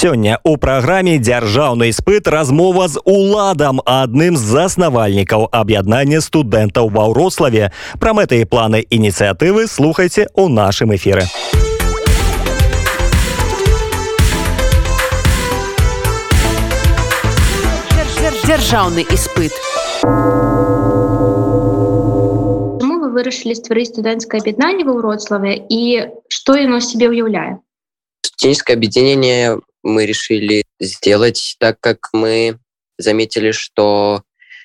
Сёння у праграме дзяржаўны іспыт размова з уладам адным з заснавальнікаў аб'яднання студэнтаў ва ўрославе. Пра мэты і планы ініцыятывы слухайце ў нашым эфіры. Дзяржаўны іспыт. Чаму вы вырашылі стварыць студэнцкае аб'яднанне ва ўроцлаве і што яно сябе ўяўляе? Студенческое объединение мы решили сделать, так как мы заметили, что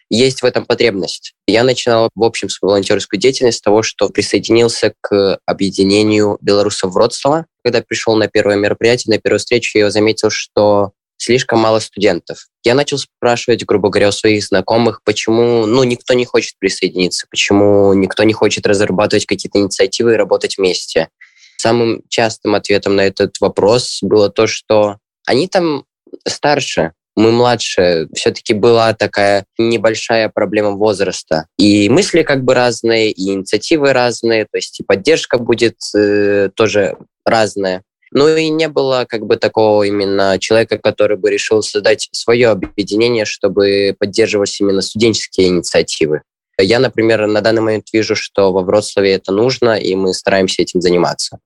есть в этом потребность. Я начинал, в общем, свою волонтерскую деятельность с того, что присоединился к объединению белорусов Вроцлава. Когда пришел на первое мероприятие, на первую встречу, я заметил, что слишком мало студентов. Я начал спрашивать, грубо говоря, у своих знакомых, почему ну, никто не хочет присоединиться, почему никто не хочет разрабатывать какие-то инициативы и работать вместе. Самым частым ответом на этот вопрос было то, что они там старше, мы младше, все-таки была такая небольшая проблема возраста. И мысли как бы разные, и инициативы разные, то есть и поддержка будет э, тоже разная. Ну и не было как бы такого именно человека, который бы решил создать свое объединение, чтобы поддерживать именно студенческие инициативы. Я, например, на данный момент вижу, что во Вроцлаве это нужно, и мы стараемся этим заниматься.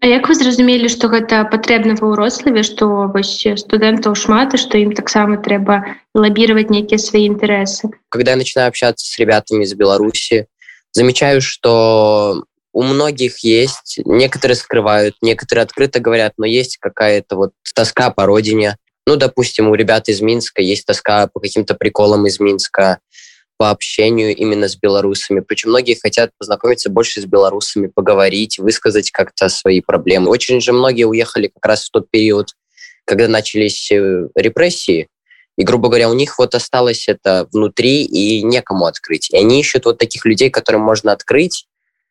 А як вы зразумелі што гэта патрэбна ва ўрославе што вось студэнтаў шмат і што ім таксама трэба лабіраваць нейкія свои интересы когда я начинаю общаться с ребятами из беларуси замечаю что у многих есть некоторые скрывают некоторые открыто говорят но есть какая-то вот тоска по родине. Ну допустим у ребят из минска есть тоска по каким-то приколам из минска по общению именно с белорусами. Причем многие хотят познакомиться больше с белорусами, поговорить, высказать как-то свои проблемы. Очень же многие уехали как раз в тот период, когда начались э, репрессии, и, грубо говоря, у них вот осталось это внутри и некому открыть. И они ищут вот таких людей, которым можно открыть.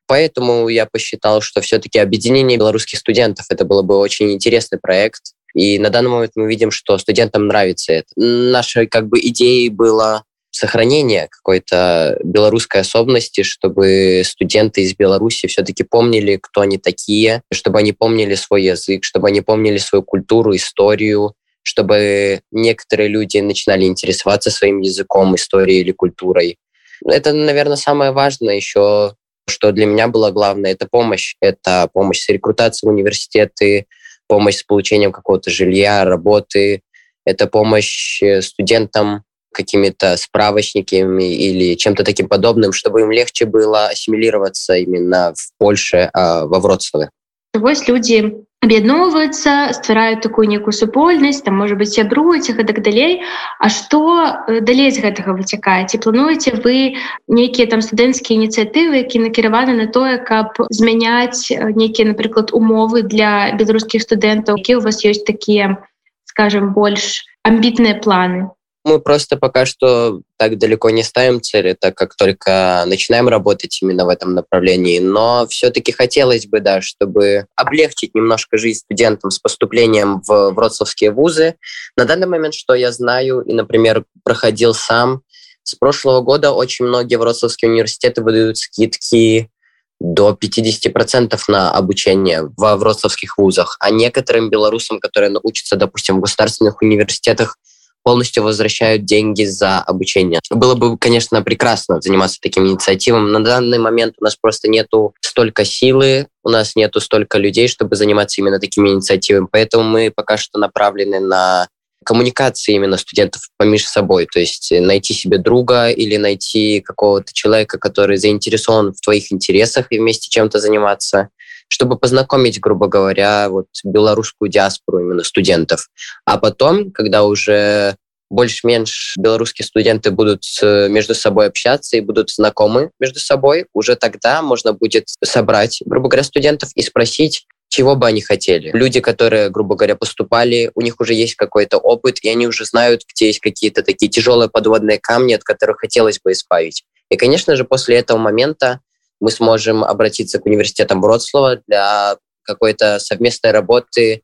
Поэтому я посчитал, что все-таки объединение белорусских студентов это было бы очень интересный проект. И на данный момент мы видим, что студентам нравится это. Нашей как бы идеей было сохранение какой-то белорусской особенности, чтобы студенты из Беларуси все-таки помнили, кто они такие, чтобы они помнили свой язык, чтобы они помнили свою культуру, историю, чтобы некоторые люди начинали интересоваться своим языком, историей или культурой. Это, наверное, самое важное еще, что для меня было главное, это помощь. Это помощь с рекрутацией в университеты, помощь с получением какого-то жилья, работы, это помощь э, студентам какими-то справочниками или чем-то таким подобным, чтобы им легче было ассимилироваться именно в Польше, а во Вроцлаве. Вось люди аб'ядноўваюцца ствараюць такую некую супольнасць там может быть сябруюць і гэтак далей А што э, далей з гэтага выцякае ці плануеце вы нейкія там студэнцкія ініцыятывы які накіраваны на тое каб змяняць э, нейкія напрыклад умовы для беларускіх студэнтаў які у вас ёсць такія скажем больш амбітныя планы мы просто пока что так далеко не ставим цели, так как только начинаем работать именно в этом направлении. Но все-таки хотелось бы, да, чтобы облегчить немножко жизнь студентам с поступлением в вроцлавские вузы. На данный момент, что я знаю и, например, проходил сам, с прошлого года очень многие вроцлавские университеты выдают скидки до 50% на обучение во вроцлавских вузах, а некоторым белорусам, которые учатся, допустим, в государственных университетах, полностью возвращают деньги за обучение. Было бы, конечно, прекрасно заниматься таким инициативом. На данный момент у нас просто нету столько силы, у нас нету столько людей, чтобы заниматься именно такими инициативами. Поэтому мы пока что направлены на коммуникации именно студентов помеж собой, то есть найти себе друга или найти какого-то человека, который заинтересован в твоих интересах и вместе чем-то заниматься чтобы познакомить, грубо говоря, вот белорусскую диаспору именно студентов. А потом, когда уже больше-меньше белорусские студенты будут между собой общаться и будут знакомы между собой, уже тогда можно будет собрать, грубо говоря, студентов и спросить, чего бы они хотели. Люди, которые, грубо говоря, поступали, у них уже есть какой-то опыт, и они уже знают, где есть какие-то такие тяжелые подводные камни, от которых хотелось бы избавить. И, конечно же, после этого момента мы сможем обратиться к университетам Вроцлава для какой-то совместной работы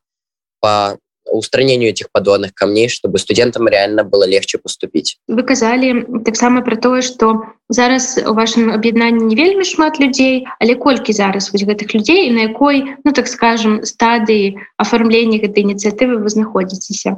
по устранению этих подводных камней, чтобы студентам реально было легче поступить. Вы казалі таксама про тое, што зараз у вашым аб'яднанні не вельмі шмат людзей, але колькі зараз вось гэтых людзей і на якой ну так скажем стадыі афармлення гэтай ініцыятывы вы знаходзіцеся.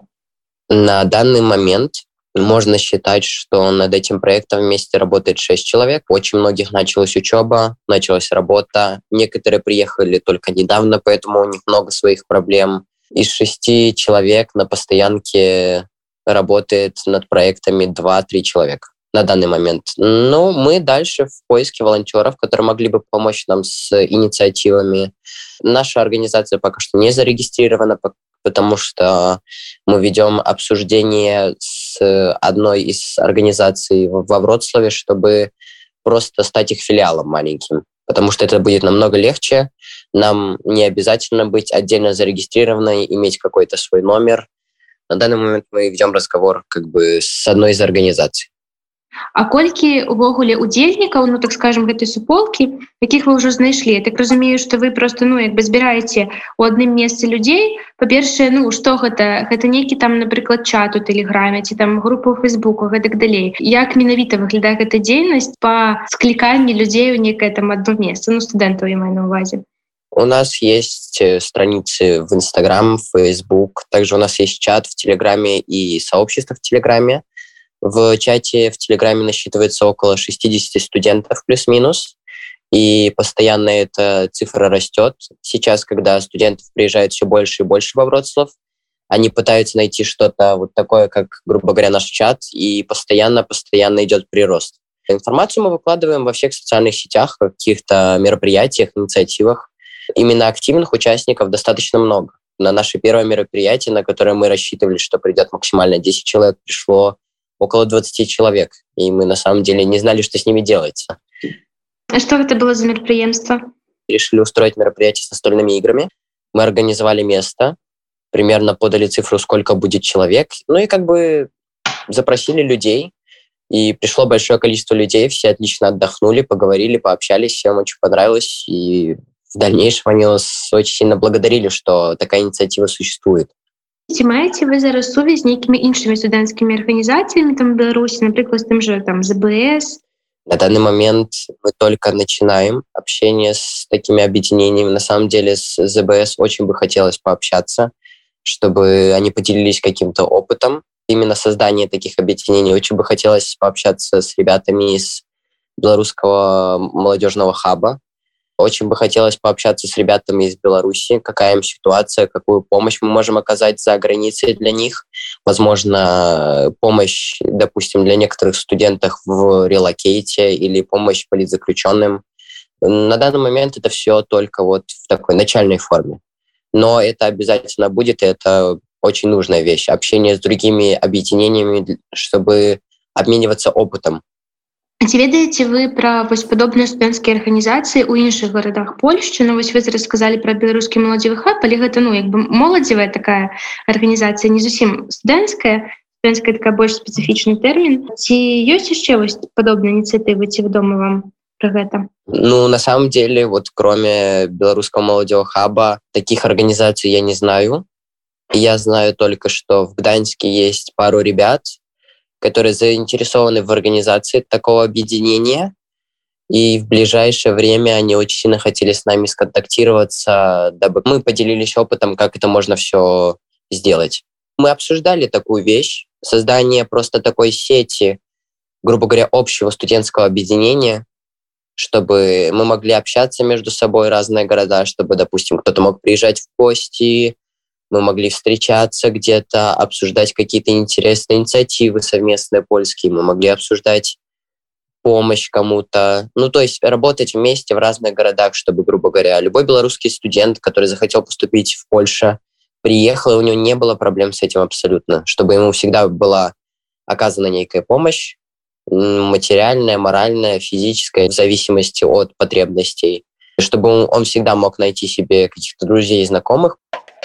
На данный момент можно считать, что над этим проектом вместе работает 6 человек. Очень многих началась учеба, началась работа. Некоторые приехали только недавно, поэтому у них много своих проблем. Из шести человек на постоянке работает над проектами 2-3 человека на данный момент. Но мы дальше в поиске волонтеров, которые могли бы помочь нам с инициативами. Наша организация пока что не зарегистрирована, потому что мы ведем обсуждение с одной из организаций во Вроцлаве, чтобы просто стать их филиалом маленьким, потому что это будет намного легче. Нам не обязательно быть отдельно зарегистрированной, иметь какой-то свой номер. На данный момент мы ведем разговор как бы с одной из организаций. А колькі увогуле удзельнікаў ну так скажем гэтай суполкі якіх вы ўжо знайшлі? Так разумею что вы просто ну як бы збіраеце у адным месцы людзей. Па-першае ну что гэта? Гэта нейкі там напрыклад чат у тэлеграме ці там групу фейсбуку гэтак далей. Як менавіта выглядае гэта дзейнасць по скліканні людзей у некае там одно месца? Ну студэнтаў я маю на увазе У нас есть э, страницы в Инстаграм, в Facebook, также у нас есть чат в Телеграме и сообщество в Телеграме. В чате в Телеграме насчитывается около 60 студентов плюс-минус, и постоянно эта цифра растет. Сейчас, когда студентов приезжает все больше и больше во Вроцлав, они пытаются найти что-то вот такое, как, грубо говоря, наш чат, и постоянно-постоянно идет прирост. Информацию мы выкладываем во всех социальных сетях, каких-то мероприятиях, инициативах. Именно активных участников достаточно много. На наше первое мероприятие, на которое мы рассчитывали, что придет максимально 10 человек, пришло около 20 человек, и мы на самом деле не знали, что с ними делается. А что это было за мероприемство? Решили устроить мероприятие с настольными играми. Мы организовали место, примерно подали цифру, сколько будет человек, ну и как бы запросили людей, и пришло большое количество людей, все отлично отдохнули, поговорили, пообщались, всем очень понравилось, и в дальнейшем они нас очень сильно благодарили, что такая инициатива существует. ці маеце вы зараз сувязь нейкімі іншымі студэнцкімі арганізацыямі там беларусі напрыклад тым же там збс на данный момент мы только начинаем общение с такими объединениями на самом деле с збс очень бы хотелось пообщаться чтобы они поделились каким-то опытом именно создание таких объединений очень бы хотелось пообщаться с ребятами из белорусского молодежного хаба очень бы хотелось пообщаться с ребятами из Беларуси, какая им ситуация, какую помощь мы можем оказать за границей для них. Возможно, помощь, допустим, для некоторых студентов в релокейте или помощь политзаключенным. На данный момент это все только вот в такой начальной форме. Но это обязательно будет, и это очень нужная вещь. Общение с другими объединениями, чтобы обмениваться опытом. Ці ведаеце вы пра вось падобныя студэнцкія арганізацыі ў іншых гарадах Польшчы? Ну вось вы расказалі пра беларускі моладзевы хаб але гэта ну як бы моладзевая такая арганізацыя не зусім студэнцкая. Студэнцкая такая больш спецыфічны тэрмін. Ці ёсць яшчэ вось падобныя ініцыятывы ці вядома вам про гэта? Ну на самом деле вот кроме беларускаго моладзевого хаба таких организаций я не знаю. Я знаю только что в Гданьске есть пару ребят которые заинтересованы в организации такого объединения. И в ближайшее время они очень сильно хотели с нами сконтактироваться, дабы мы поделились опытом, как это можно все сделать. Мы обсуждали такую вещь, создание просто такой сети, грубо говоря, общего студентского объединения, чтобы мы могли общаться между собой, разные города, чтобы, допустим, кто-то мог приезжать в гости, мы могли встречаться где-то, обсуждать какие-то интересные инициативы совместные польские, мы могли обсуждать помощь кому-то. Ну, то есть работать вместе в разных городах, чтобы, грубо говоря, любой белорусский студент, который захотел поступить в Польшу, приехал, и у него не было проблем с этим абсолютно, чтобы ему всегда была оказана некая помощь, материальная, моральная, физическая, в зависимости от потребностей, чтобы он, всегда мог найти себе каких-то друзей и знакомых,